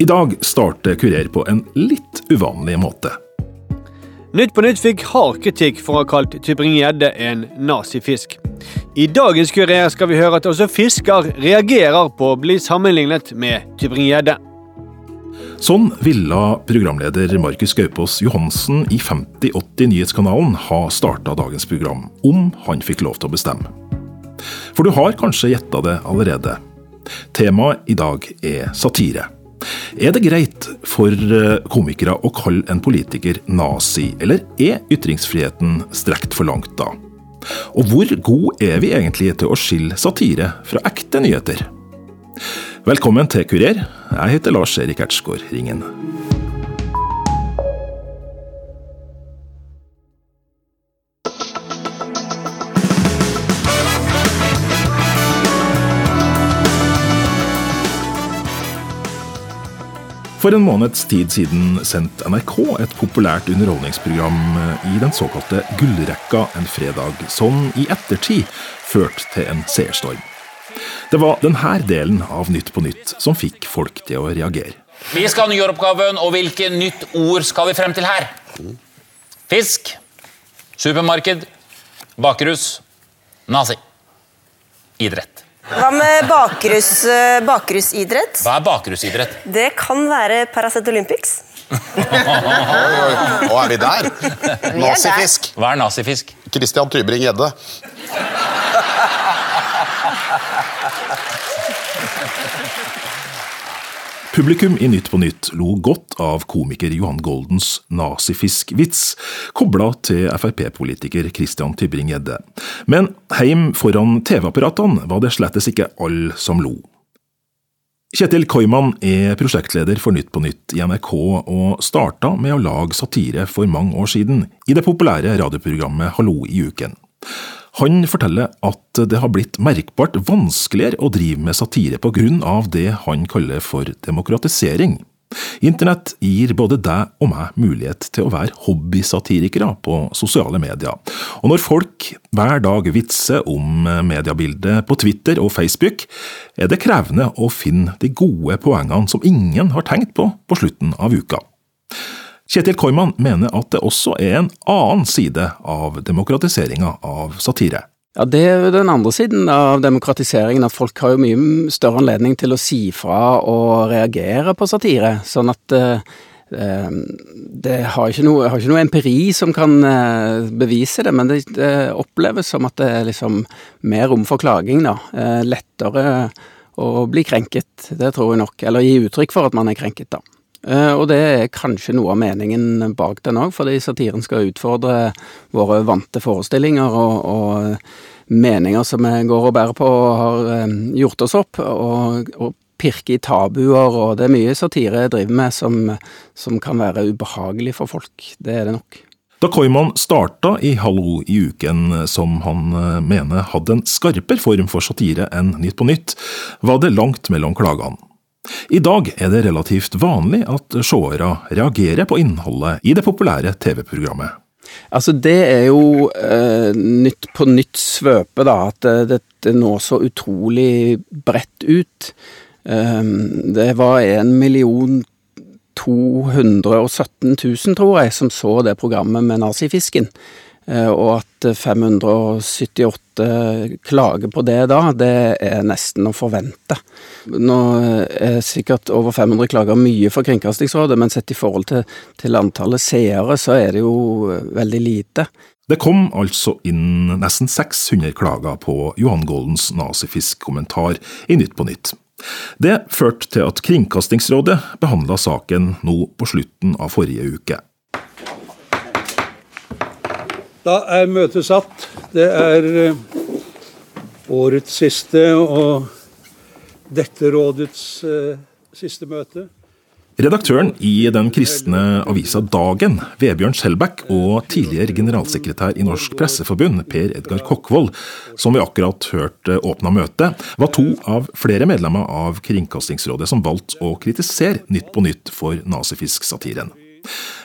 I dag starter Kurer på en litt uvanlig måte. Nytt på nytt fikk hard kritikk for å ha kalt Tybring-Gjedde en nazifisk. I dagens Kurer skal vi høre at også fisker reagerer på å bli sammenlignet med Tybring-Gjedde. Sånn ville programleder Markus Gaupås Johansen i 5080 Nyhetskanalen ha starta dagens program, om han fikk lov til å bestemme. For du har kanskje gjetta det allerede. Temaet i dag er satire. Er det greit for eh, komikere å kalle en politiker nazi, eller er ytringsfriheten strekt for langt da? Og hvor god er vi egentlig til å skille satire fra ekte nyheter? Velkommen til Kurer. Jeg heter Lars Erik Ertsgaard Ringen. For en måneds tid siden sendte NRK et populært underholdningsprogram i den såkalte Gullrekka en fredag, som i ettertid førte til en seerstorm. Det var denne delen av Nytt på nytt som fikk folk til å reagere. Vi skal ha nyoppgaven, og hvilke nytt ord skal vi frem til her? Fisk, supermarked, bakrus, nazi. Idrett. Hva med bakrus, bakrusidrett? Hva er bakrusidrett? Det kan være Paracet Olympics. Å, er vi der? Nazifisk. Hva er nazifisk? Christian Tybring-Gjedde. Publikum i Nytt på Nytt lo godt av komiker Johan Goldens nazifisk-vits, kobla til Frp-politiker Christian Tybring-Gjedde. Men heim foran TV-apparatene var det slettes ikke alle som lo. Kjetil Koiman er prosjektleder for Nytt på Nytt i NRK, og starta med å lage satire for mange år siden, i det populære radioprogrammet Hallo i uken. Han forteller at det har blitt merkbart vanskeligere å drive med satire på grunn av det han kaller for demokratisering. Internett gir både deg og meg mulighet til å være hobbysatirikere på sosiale medier. Og når folk hver dag vitser om mediebildet på Twitter og Facebook, er det krevende å finne de gode poengene som ingen har tenkt på på slutten av uka. Kjetil Koiman mener at det også er en annen side av demokratiseringa av satire. Ja, Det er jo den andre siden av demokratiseringen, at folk har jo mye større anledning til å si fra og reagere på satire. Sånn at eh, det har ikke, noe, har ikke noe empiri som kan eh, bevise det, men det, oppleves som at det er liksom mer rom for klaging, da. Eh, lettere å bli krenket, det tror jeg nok. Eller gi uttrykk for at man er krenket, da. Uh, og det er kanskje noe av meningen bak den òg, fordi satiren skal utfordre våre vante forestillinger og, og meninger som vi går og bærer på og har um, gjort oss opp, og, og pirke i tabuer, og det er mye satire jeg driver med som, som kan være ubehagelig for folk. Det er det nok. Da Koiman starta i Hallo i uken, som han mener hadde en skarpere form for satire enn Nytt på nytt, var det langt mellom klagene. I dag er det relativt vanlig at seere reagerer på innholdet i det populære TV-programmet. Altså, det er jo eh, nytt på nytt svøpe, da, at det, nå når så utrolig bredt ut. Eh, det var 1 million 217 000, tror jeg, som så det programmet med nazifisken. Og at 578 klager på det da, det er nesten å forvente. Nå er sikkert over 500 klager mye for Kringkastingsrådet, men sett i forhold til, til antallet seere, så er det jo veldig lite. Det kom altså inn nesten 600 klager på Johan Goldens nazifisk-kommentar i Nytt på Nytt. Det førte til at Kringkastingsrådet behandla saken nå på slutten av forrige uke. Da er møtet satt. Det er årets siste og dette rådets siste møte. Redaktøren i den kristne avisa Dagen, Vebjørn Skjelbæk, og tidligere generalsekretær i Norsk Presseforbund, Per Edgar Kokkvold, som vi akkurat hørte åpna møtet, var to av flere medlemmer av Kringkastingsrådet som valgte å kritisere Nytt på Nytt for nazifisk-satiren.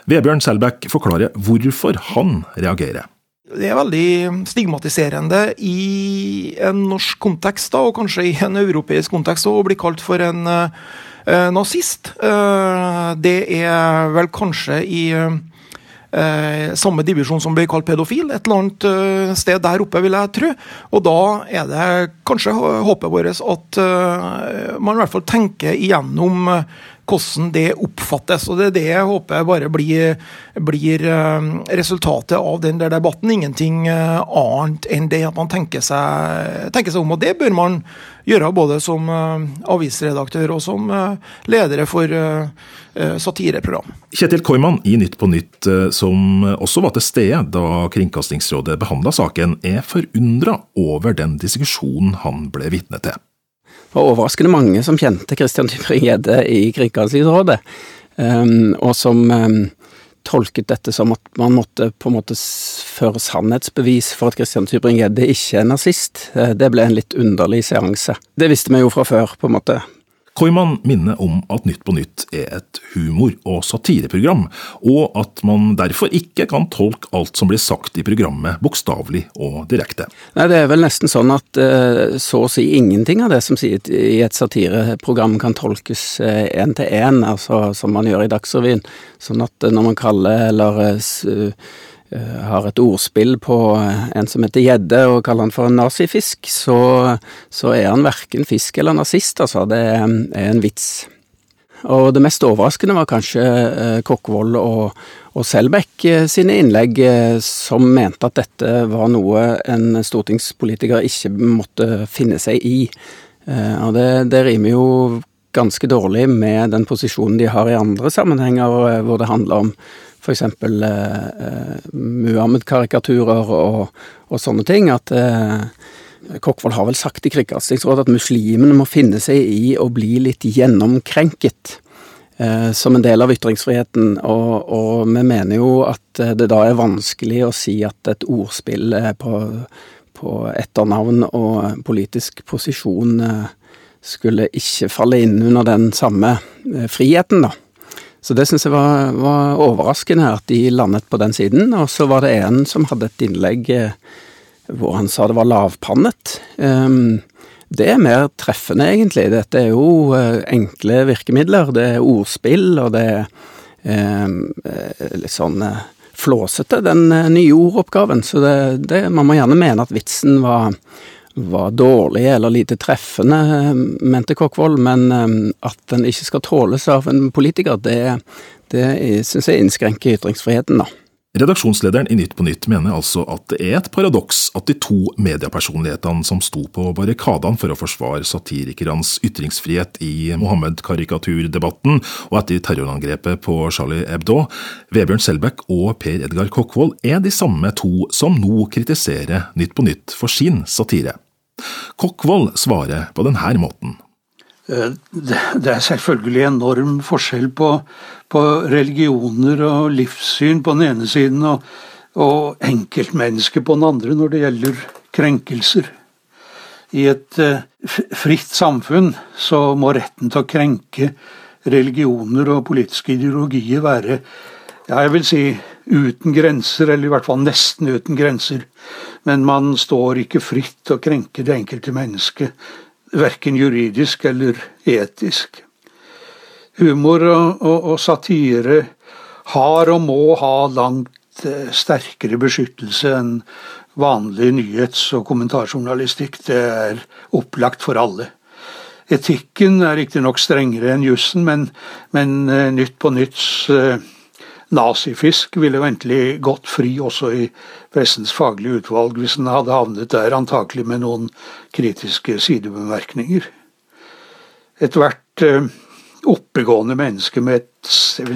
Vebjørn Selbekk forklarer hvorfor han reagerer. Det er veldig stigmatiserende i en norsk kontekst, da, og kanskje i en europeisk kontekst, å bli kalt for en eh, nazist. Eh, det er vel kanskje i eh, samme divisjon som blir kalt pedofil, et eller annet sted der oppe, vil jeg tro. Og da er det kanskje håpet vårt at man i hvert fall tenker igjennom hvordan det oppfattes. og Det er det jeg håper bare blir, blir eh, resultatet av den der debatten. Ingenting eh, annet enn det at man tenker seg, tenker seg om. og Det bør man gjøre både som eh, avisredaktør og som ledere for satireprogram. Kjetil Koiman i Nytt på Nytt, som også var til stede da Kringkastingsrådet behandla saken, er forundra over den diskusjonen han ble vitne til var overraskende mange som kjente Christian Tybring-Gjedde i Kringkastingsrådet, um, og som um, tolket dette som at man måtte på en måte føre sannhetsbevis for at Christian Tybring-Gjedde ikke er nazist. Eh, det ble en litt underlig seanse. Det visste vi jo fra før, på en måte. Koiman minner om at Nytt på Nytt er et humor- og satireprogram, og at man derfor ikke kan tolke alt som blir sagt i programmet bokstavelig og direkte. Nei, Det er vel nesten sånn at uh, så å si ingenting av det som sies i et satireprogram kan tolkes én uh, til én, altså som man gjør i Dagsrevyen. Sånn at uh, når man kaller eller Eh, har et ordspill på eh, en som heter gjedde, og kaller han for en nazifisk, så, så er han verken fisk eller nazist, altså. Det er en vits. Og det mest overraskende var kanskje eh, Kokkvold og, og Selbekk sine innlegg, som mente at dette var noe en stortingspolitiker ikke måtte finne seg i. Og det, det rimer jo ganske dårlig med den posisjonen de har i andre sammenhenger, hvor det handler om f.eks. Eh, eh, Muhammed-karikaturer og, og, sånne ting. At eh, Kokkvold har vel sagt i Kringkastingsrådet at muslimene må finne seg i å bli litt gjennomkrenket. Eh, som en del av ytringsfriheten, og, og, vi mener jo at det da er vanskelig å si at et ordspill på, på etternavn og politisk posisjon eh, skulle ikke falle inn under den samme eh, friheten, da. Så det syns jeg var, var, overraskende at de landet på den siden. Og så var det en som hadde et innlegg eh, hvor han sa det var lavpannet. Um, det er mer treffende, egentlig. Dette er jo uh, enkle virkemidler. Det er ordspill, og det er um, litt sånn flåsete, den nye ordoppgaven. Så det, det, man må gjerne mene at vitsen var var dårlig eller lite treffende, mente Kokkvold, men um, at den ikke skal tåles av en politiker, det, det syns jeg innskrenker ytringsfriheten, da. Redaksjonslederen i Nytt på Nytt mener altså at det er et paradoks at de to mediepersonlighetene som sto på barrikadene for å forsvare satirikernes ytringsfrihet i Mohammed-karikaturdebatten og etter terrorangrepet på Charlie Hebdo, Vebjørn Selbekk og Per Edgar Kokkvold, er de samme to som nå kritiserer Nytt på Nytt for sin satire. Kokkvold svarer på denne måten. Eh, det er selvfølgelig enorm forskjell på, på, religioner og livssyn på den ene siden og, og enkeltmennesket på den andre når det gjelder krenkelser. I et eh, fritt samfunn så må retten til å krenke religioner og politiske ideologier være ja, jeg vil si uten grenser, eller i hvert fall nesten uten grenser. Men man står ikke fritt til å krenke det enkelte mennesket, verken juridisk eller etisk. Humor og, og, og satire har og må ha langt eh, sterkere beskyttelse enn vanlig nyhets- og kommentarjournalistikk. Det er opplagt for alle. Etikken er riktignok strengere enn jussen, men, men eh, Nytt på Nytts eh, nazifisk ville ventelig gått fri også i pressens faglige utvalg hvis den hadde havnet der, antakelig med noen kritiske sidebemerkninger. Ethvert eh, oppegående menneske med et,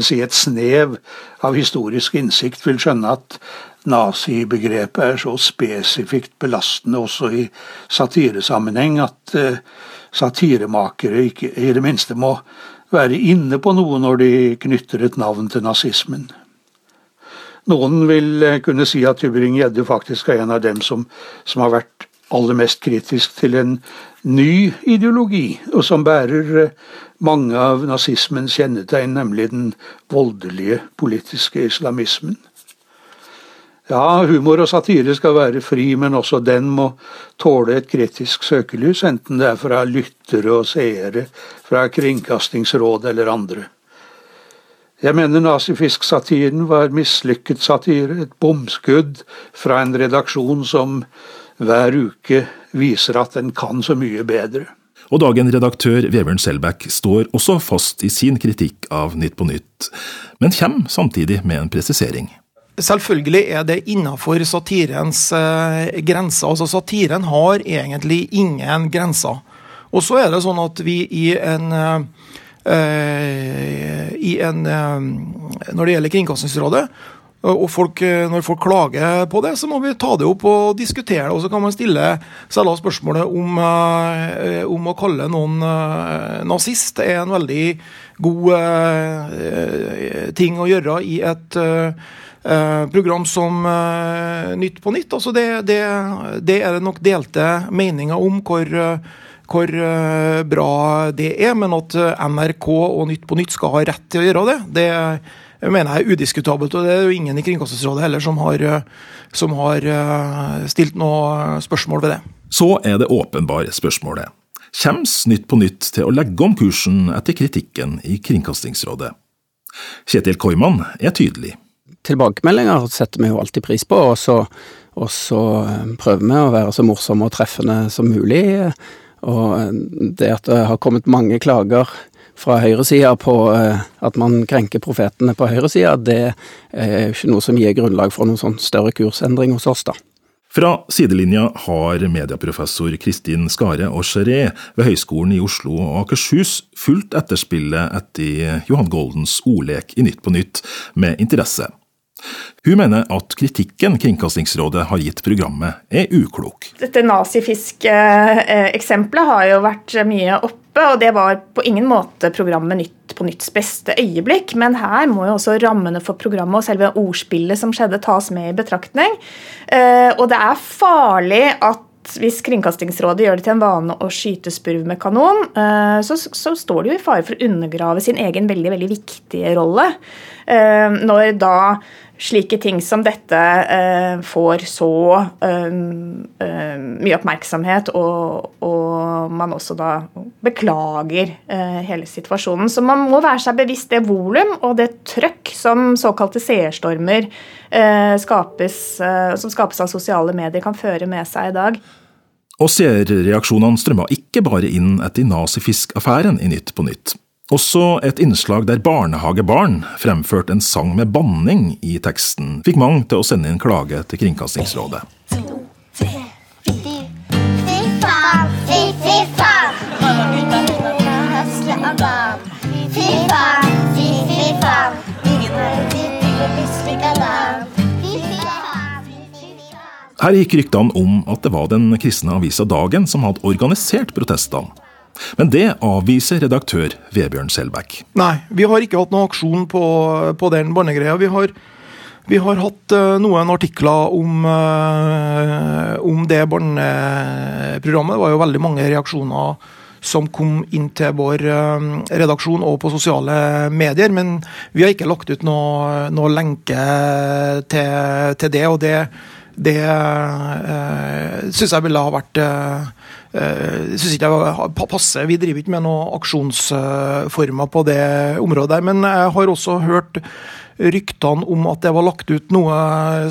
si et snev av historisk innsikt vil skjønne at nazibegrepet er så spesifikt belastende også i satiresammenheng at eh, satiremakere ikke i det minste må være inne på noe når de knytter et navn til nazismen. Noen vil eh, kunne si at Tybring-Gjedde faktisk er en av dem som, som, har vært aller mest kritisk til en ny ideologi, og som bærer eh, mange av nazismens kjennetegn, nemlig den voldelige politiske islamismen. Ja, humor og satire skal være fri, men også den må tåle et kritisk søkelys, enten det er fra lyttere og seere, fra Kringkastingsrådet eller andre. Jeg mener nazifisk-satiren var mislykket satire, et bomskudd fra en redaksjon som hver uke viser at den kan så mye bedre. Og dagen redaktør Vebjørn Selbekk står også fast i sin kritikk av Nytt på Nytt, men kommer samtidig med en presisering. Selvfølgelig er det innafor satirens eh, grenser. Altså Satiren har egentlig ingen grenser. Og så er det sånn at vi i en, eh, i en eh, Når det gjelder Kringkastingsrådet, og folk, når folk klager på det, så må vi ta det opp og diskutere det. Og så kan man stille seg da spørsmålet om, om å kalle noen nazist er en veldig god ting å gjøre i et program som eh, Nytt på nytt. Altså det, det, det, er det nok delte meninger om hvor, hvor eh, bra det er. Men at NRK og Nytt på nytt skal ha rett til å gjøre det, det mener jeg er udiskutabelt. Og det er jo ingen i Kringkastingsrådet heller som har, som har stilt noe spørsmål ved det. Så er det åpenbare spørsmålet. Kommer Nytt på nytt til å legge om kursen etter kritikken i Kringkastingsrådet? Kjetil Koiman er tydelig tilbakemeldinger setter vi jo alltid pris på, og så, og så eh, prøver vi å være så morsomme og treffende som mulig. Og eh, det at det har kommet mange klager fra høyresida på eh, at man krenker profetene på høyresida, det er jo ikke noe som gir grunnlag for noen sånn større kursendring hos oss, da. Fra sidelinja har medieprofessor Kristin Skare og Aucheret ved Høgskolen i Oslo og Akershus fulgt etterspillet etter Johan Goldens ordlek i Nytt på nytt med interesse. Hun mener at kritikken Kringkastingsrådet har gitt programmet, er uklok. Dette nazifisk-eksempelet har jo vært mye oppe, og det var på ingen måte programmet Nytt på nytts beste øyeblikk. Men her må jo også rammene for programmet og selve ordspillet som skjedde, tas med i betraktning. Eh, og det er farlig at hvis Kringkastingsrådet gjør det til en vane å skyte spurv med kanon, eh, så, så står de jo i fare for å undergrave sin egen veldig, veldig viktige rolle. Eh, når da slike ting som dette eh, får så eh, eh, mye oppmerksomhet, og, og, man også da beklager eh, hele situasjonen. Så man må være seg bevisst det volum og det trøkk som såkalte seerstormer eh, skapes, eh, som skapes av sosiale medier, kan føre med seg i dag. Og seerreaksjonene strømma ikke bare inn etter nazifisk-affæren i Nytt på Nytt. Også et innslag der barnehagebarn fremførte en sang med banning i teksten, fikk mange til å sende inn klage til Kringkastingsrådet. Her gikk ryktene om at det var den kristne avisa Dagen som hadde organisert protestene. Men det avviser redaktør Vebjørn Selbekk. Nei, vi har ikke hatt noen aksjon på, på den barnegreia. Vi har, vi har hatt uh, noen artikler om, uh, om det barneprogrammet. Det var jo veldig mange reaksjoner som kom inn til vår uh, redaksjon og på sosiale medier. Men vi har ikke lagt ut noe, noe lenke til, til, det. og det det uh, syns jeg ville ha vært uh, uh, synes ikke jeg passer. Vi driver ikke med noen aksjonsformer på det området der. Men jeg har også hørt ryktene om at det var lagt ut noe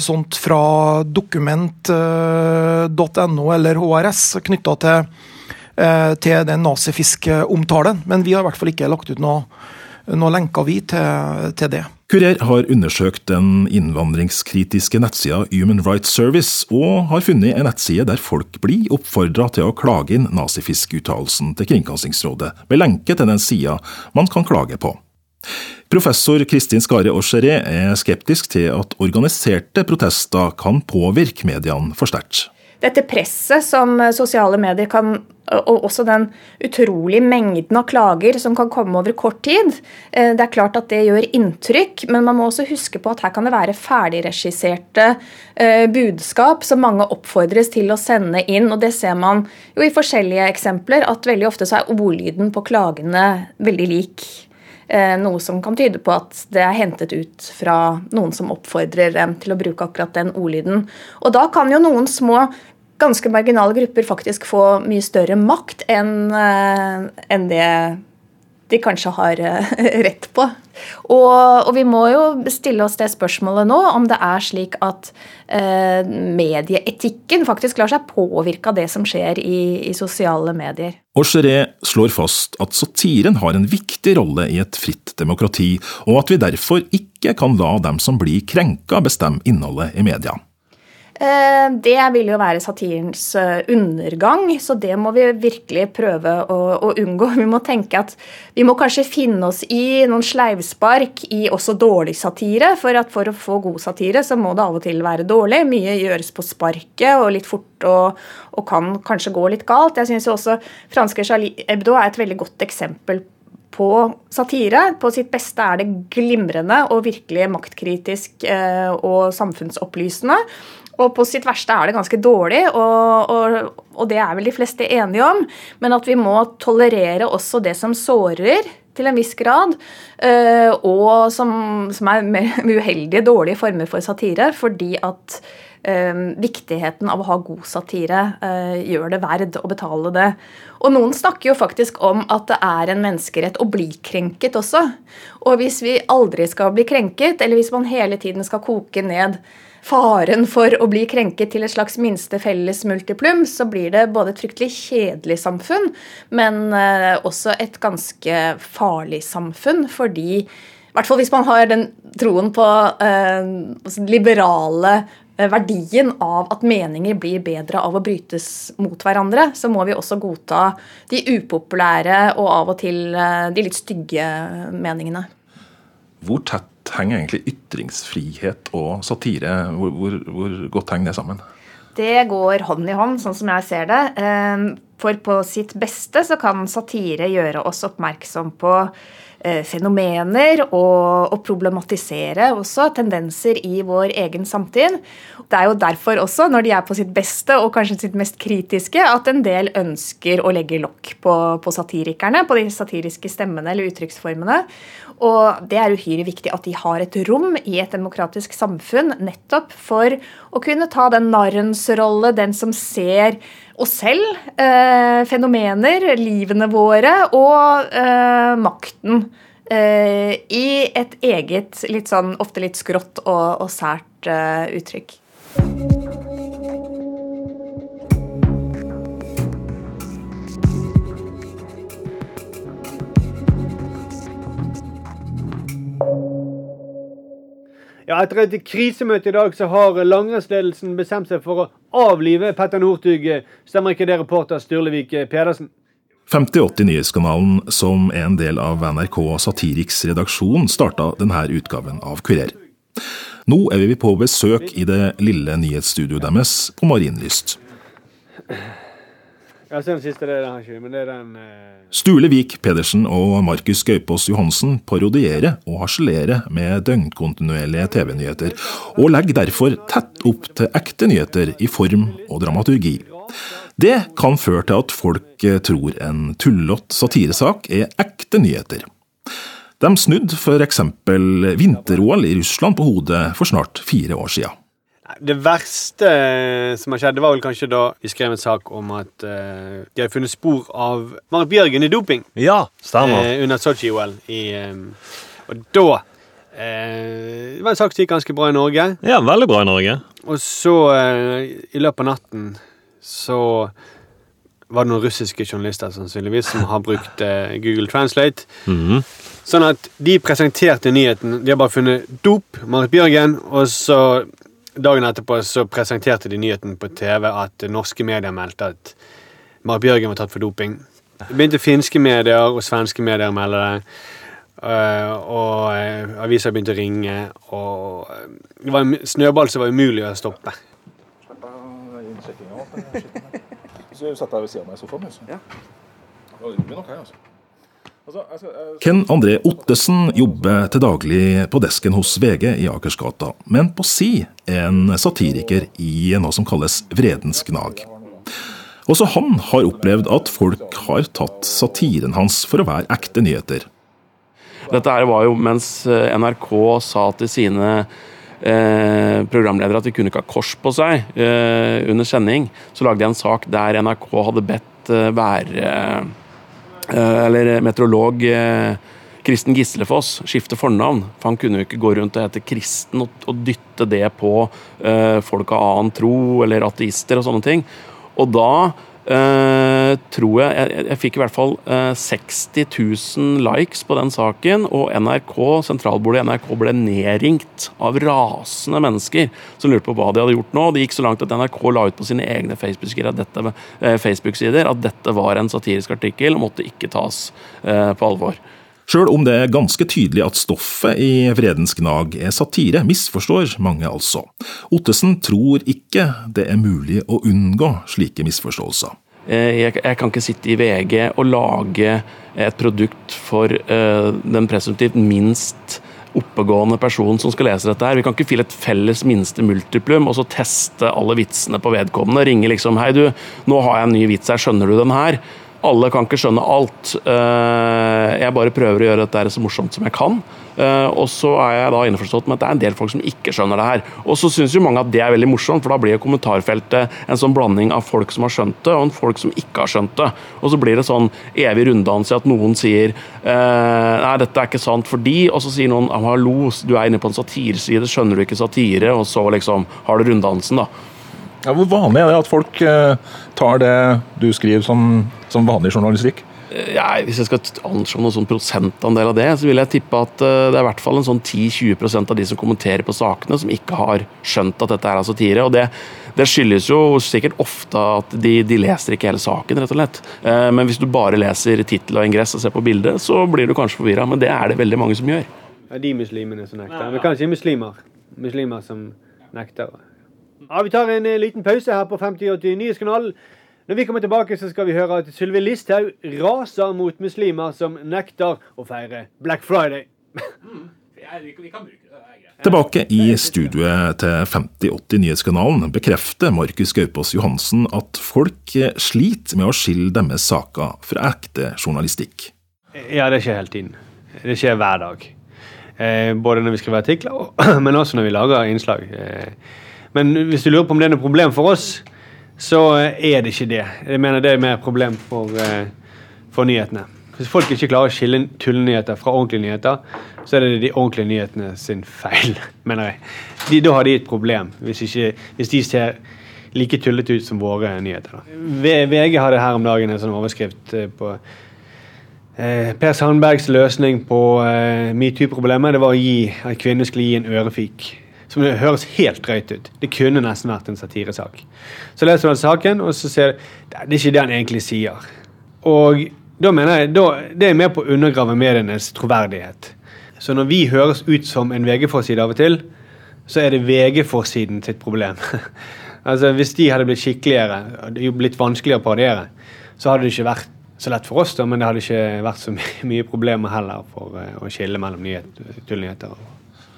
sånt fra dokument.no eller HRS knytta til, til den nazifisk-omtalen. Men vi har i hvert fall ikke lagt ut noe, noe lenker vi til, til det. Kurer har undersøkt den innvandringskritiske nettsida Human Rights Service, og har funnet en nettside der folk blir oppfordra til å klage inn nazifisk-uttalelsen til Kringkastingsrådet, med lenke til den sida man kan klage på. Professor Kristin Skare Aucheret er skeptisk til at organiserte protester kan påvirke mediene for sterkt dette presset som sosiale medier kan og også den utrolige mengden av klager som kan komme over kort tid. Eh, det er klart at det gjør inntrykk, men man må også huske på at her kan det være ferdigregisserte eh, budskap som mange oppfordres til å sende inn. og Det ser man jo i forskjellige eksempler, at veldig ofte så er ordlyden på klagene veldig lik. Eh, noe som kan tyde på at det er hentet ut fra noen som oppfordrer dem til å bruke akkurat den ordlyden. Og da kan jo noen små ganske marginale grupper faktisk få mye større makt enn en det de kanskje har eh, rett på. Og, og, vi må jo stille oss det spørsmålet nå, om det er slik at eh, medieetikken faktisk lar seg påvirke av det som skjer i, i sosiale medier. Aucheret slår fast at satiren har en viktig rolle i et fritt demokrati, og at vi derfor ikke kan la dem som blir krenka bestemme innholdet i media. Eh, det vil jo være satirens eh, undergang, så det må vi virkelig prøve å, å, unngå. Vi må tenke at vi må kanskje finne oss i noen sleivspark i også dårlig satire. For at for å få god satire, så må det av og til være dårlig. Mye gjøres på sparket og litt fort og, og kan kanskje gå litt galt. Jeg syns også franske Charlie Hebdo er et veldig godt eksempel på satire. På sitt beste er det glimrende og virkelig maktkritisk eh, og samfunnsopplysende. Og på sitt verste er det ganske dårlig, og, og, og, det er vel de fleste enige om. Men at vi må tolerere også det som sårer, til en viss grad. Øh, og som, som er uheldige, dårlige former for satire. Fordi at øh, viktigheten av å ha god satire øh, gjør det verd å betale det. Og noen snakker jo faktisk om at det er en menneskerett å bli krenket også. Og hvis vi aldri skal bli krenket, eller hvis man hele tiden skal koke ned faren for å bli krenket til et slags minste felles multiplum, så blir det både et fryktelig kjedelig samfunn, men eh, også et ganske farlig samfunn, fordi i hvert fall hvis man har den troen på eh, altså liberale eh, verdien av at meninger blir bedre av å brytes mot hverandre, så må vi også godta de upopulære og av og til eh, de litt stygge meningene. Hvor tett henger egentlig ytringsfrihet og satire? Hvor, hvor, hvor, godt henger det sammen? Det går hånd i hånd, sånn som jeg ser det. Ehm, for på sitt beste så kan satire gjøre oss oppmerksom på fenomener og, og, problematisere også tendenser i vår egen samtid. Det er jo derfor også, når de er på sitt beste og kanskje sitt mest kritiske, at en del ønsker å legge lokk på, på satirikerne, på de satiriske stemmene eller uttrykksformene. Og det er uhyre viktig at de har et rom i et demokratisk samfunn nettopp for å kunne ta den narrens rolle, den som ser oss selv, eh, fenomener, livene våre og eh, makten eh, i et eget, litt sånn, ofte litt skrått og, og sært eh, uttrykk. Ja, Etter et krisemøte i dag så har langrennsledelsen bestemt seg for å avlive Petter Northug. Stemmer ikke det, reporter Sturlevik Pedersen? 5080 Nyhetskanalen, som er en del av NRK Satiriks redaksjon, starta denne utgaven av Kurer. Nå er vi på besøk i det lille nyhetsstudioet deres på Marienlyst. Ja, den siste, det er den men det er den eh... Sturle Vik Pedersen og Markus Gaupås Johansen parodierer og harselerer med døgnkontinuerlige TV-nyheter, og legger derfor tett opp til ekte nyheter i form og dramaturgi. Det kan føre til at folk eh, tror en tullete satiresak er ekte nyheter. De snudde f.eks. vinter-OL i Russland på hodet for snart fire år siden. Det verste som har skjedd, det var vel kanskje da vi skrev en sak om at uh, de hadde funnet spor av Marit Bjørgen i doping. Ja, stemmer. Uh, under Sotsji-OL. Um, og da uh, Det var en sak som gikk ganske bra i Norge. Ja, veldig bra i Norge. Og så, i løpet av natten, så var det noen russiske journalister sannsynligvis som har brukt Google Translate. Mm -hmm. Sånn at de presenterte nyheten. De har bare funnet dop, Marit Bjørgen, og så Dagen etterpå så presenterte de nyheten på TV at norske medier meldte at Marit Bjørgen var tatt for doping. Det begynte finske medier og svenske medier å melde det. Uh, og uh, aviser begynte å ringe, og det var en snøball som var umulig å stoppe. Så satt deg ved siden av meg i sofaen. Ja. Det var nok her, altså. Altså, Ken André Ottesen jobber til daglig på desken hos VG i Akersgata, men på si er en satiriker i noe som kalles Vredens gnag. Også han har opplevd at folk har tatt satiren hans for å være ekte nyheter. Dette her var jo mens eh, NRK sa til sine eh, programledere at de kunne ikke ha kors på seg eh, under sending, så lagde jeg en sak der NRK hadde bedt eh, være eh, Eller meteorolog eh, Kristen Gislefoss skifter fornavn. For han kunne jo ikke gå rundt og hete Kristen og, og dytte det på eh, folk av annen tro eller ateister og sånne ting. Og da eh, tror jeg, jeg Jeg fikk i hvert fall eh, 60 000 likes på den saken, og NRK, sentralbordet i NRK ble nedringt av rasende mennesker som lurte på hva de hadde gjort nå. Det gikk så langt at NRK la ut på sine egne Facebook-sider at, dette- eh, Facebook-sider at dette var en satirisk artikkel og måtte ikke tas eh, på alvor. Sjøl om det er ganske tydelig at stoffet i Vredens gnag er satire, misforstår mange altså. Ottesen tror ikke det er mulig å unngå slike misforståelser. Eh, Jeg, kan ikke sitte i VG og lage et produkt for eh, den presumptivt minst oppegående personen som skal lese dette. her. Vi kan ikke file et felles minste multiplum og så teste alle vitsene på vedkommende. Ringe liksom 'Hei, du, nå har jeg en ny vits her, skjønner du den her?' Alle kan ikke skjønne alt. Eh, Jeg bare prøver å gjøre dette så morsomt som jeg kan. Eh, Og så er jeg da innforstått med at det er en del folk som ikke skjønner det her. Og så syns jo mange at det er veldig morsomt, for da blir jo kommentarfeltet en sånn blanding av folk som har skjønt det, og en folk som ikke har skjønt det. Og så blir det sånn evig runddans i at noen sier eh, Nei, dette er ikke sant fordi, og så sier noen «Ah, hallo, du er inne på en satireside, skjønner du ikke satire? Og så liksom har du runddansen, da. Ja, hvor vanlig er det at folk eh, tar det du skriver som, som vanlig journalistikk? Eh, Ja, hvis jeg skal anslå noen sånn prosentandel av det, så vil jeg tippe at eh, det er i hvert fall en sånn 10-20% av de som kommenterer på sakene, som ikke har skjønt at dette er satire. og det, det skyldes jo sikkert ofte at de, de leser ikke hele saken, rett og slett. Eh, Men hvis du bare leser tittel og ingress og ser på bildet, så blir du kanskje forvirra. Men det er det veldig mange som gjør. Ja, de muslimene som nekter. Men kanskje muslimer. Muslimer som nekter. Ja, Vi tar en eh, liten pause her på 5080 Nyhetskanalen. Når vi kommer tilbake, så skal vi høre at Sylvi Listhaug raser mot muslimer som nekter å feire Black Friday. Tilbake i studioet til 5080 Nyhetskanalen bekrefter Markus Gaupås Johansen at folk sliter med å skille deres saker fra ekte journalistikk. Ja, det skjer hele tiden. Det skjer hver dag. Eh, både når vi skriver artikler, men også når vi lager innslag. Eh, men hvis du lurer på om det er noe problem for oss, så eh, er det ikke det. Jeg mener det er mer problem for, eh, for nyhetene. Hvis folk ikke klarer å skille tullenyheter fra ordentlige nyheter, så er det de ordentlige nyhetene sin feil, mener jeg. De, da har de et problem, hvis, ikke, hvis de ser like tullete ut som våre nyheter. Da. VG hadde her om dagen en sånn overskrift eh, på Eh, Per Sandbergs løsning på eh, metoo-problemet det var å gi, at kvinner skulle gi en ørefik. Som det høres helt drøyt ut. Det kunne nesten vært en satiresak. Så leser man saken, og så ser du det er ikke det han egentlig sier. Og da mener jeg, da, Det er med på å undergrave medienes troverdighet. Så når vi høres ut som en VG-forside av og til, så er det VG-forsiden sitt problem. altså Hvis de hadde blitt skikkeligere, det blitt vanskeligere å parodiere, så hadde det ikke vært så lett for oss, da, men det hadde ikke vært så my mye problemer heller for uh, å skille mellom nyhet, tullnyheter.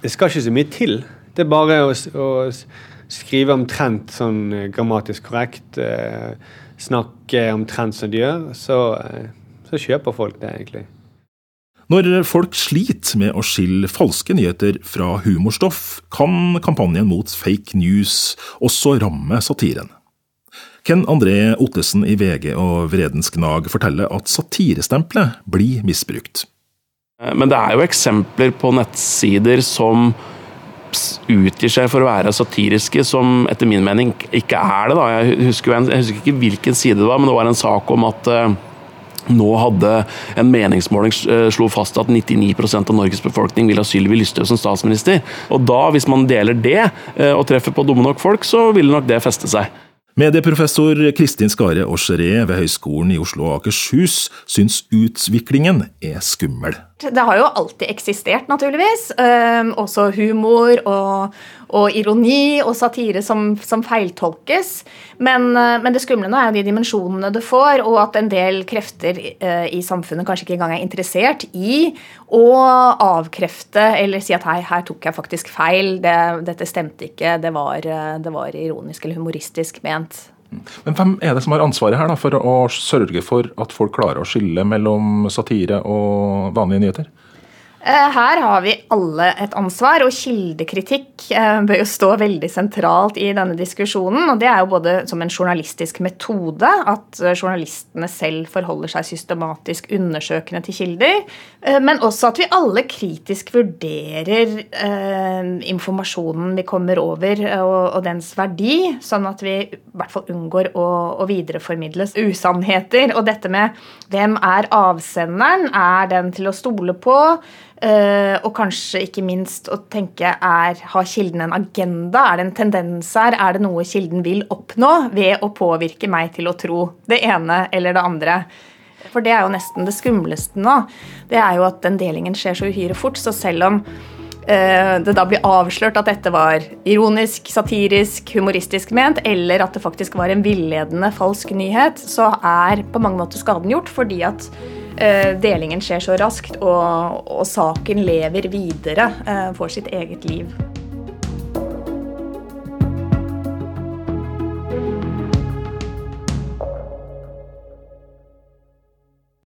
Det skal ikke så mye til. Det er bare å, å skrive omtrent sånn eh, grammatisk korrekt, eh, snakke omtrent som de gjør, så, eh, så kjøper folk det, egentlig. Når folk sliter med å skille falske nyheter fra humorstoff, kan kampanjen mot fake news også ramme satiren. Ken André Ottesen i VG og Vredens Gnag forteller at satirestempelet blir misbrukt. Eh, Men det er jo eksempler på nettsider som utgir seg for å være satiriske, som etter min mening ikke er det. da. Jeg husker, jeg husker ikke hvilken side det var, men det var en sak om at eh, nå hadde en meningsmåling eh, slo fast at 99% av Norges befolkning vil ha Sylvi Lysthaug som statsminister. Og da, hvis man deler det, eh, og treffer på dumme nok folk, så vil nok det feste seg. Medieprofessor Kristin Skare Aasjeré ved Høgskolen i Oslo og Akershus syns utviklingen er skummel. Det har jo alltid eksistert, naturligvis. Ehm, også humor og, og ironi og satire som, som feiltolkes. Men, eh, men det skumle nå er jo de dimensjonene det får, og at en del krefter eh, i samfunnet kanskje ikke engang er interessert i å avkrefte eller si at hei, her tok jeg faktisk feil, det, dette stemte ikke, det var, eh, det var ironisk eller humoristisk ment. Men hvem er det som har ansvaret her da, for å sørge for at folk klarer å skille mellom satire og vanlige nyheter? Eh, her har vi alle et ansvar, og kildekritikk eh, bør jo stå veldig sentralt i denne diskusjonen. og Det er jo både som en journalistisk metode, at eh, journalistene selv forholder seg systematisk undersøkende til kilder, men også at vi alle kritisk vurderer informasjonen vi kommer over, og, dens verdi, sånn at vi i hvert fall unngår å, videreformidles usannheter. Og dette med hvem er avsenderen? Er den til å stole på? Uh, og kanskje ikke minst å tenke er, har kilden en agenda? Er det en tendens her? Er det noe kilden vil oppnå ved å påvirke meg til å tro det ene eller det andre? For det er jo nesten det skumleste nå. Det er jo at den delingen skjer så uhyre fort. Så selv om uh, det da blir avslørt at dette var ironisk, satirisk, humoristisk ment, eller at det faktisk var en villedende falsk nyhet, så er på mange måter skaden gjort fordi at Eh, delingen skjer så raskt, og, og saken lever videre, eh, får sitt eget liv.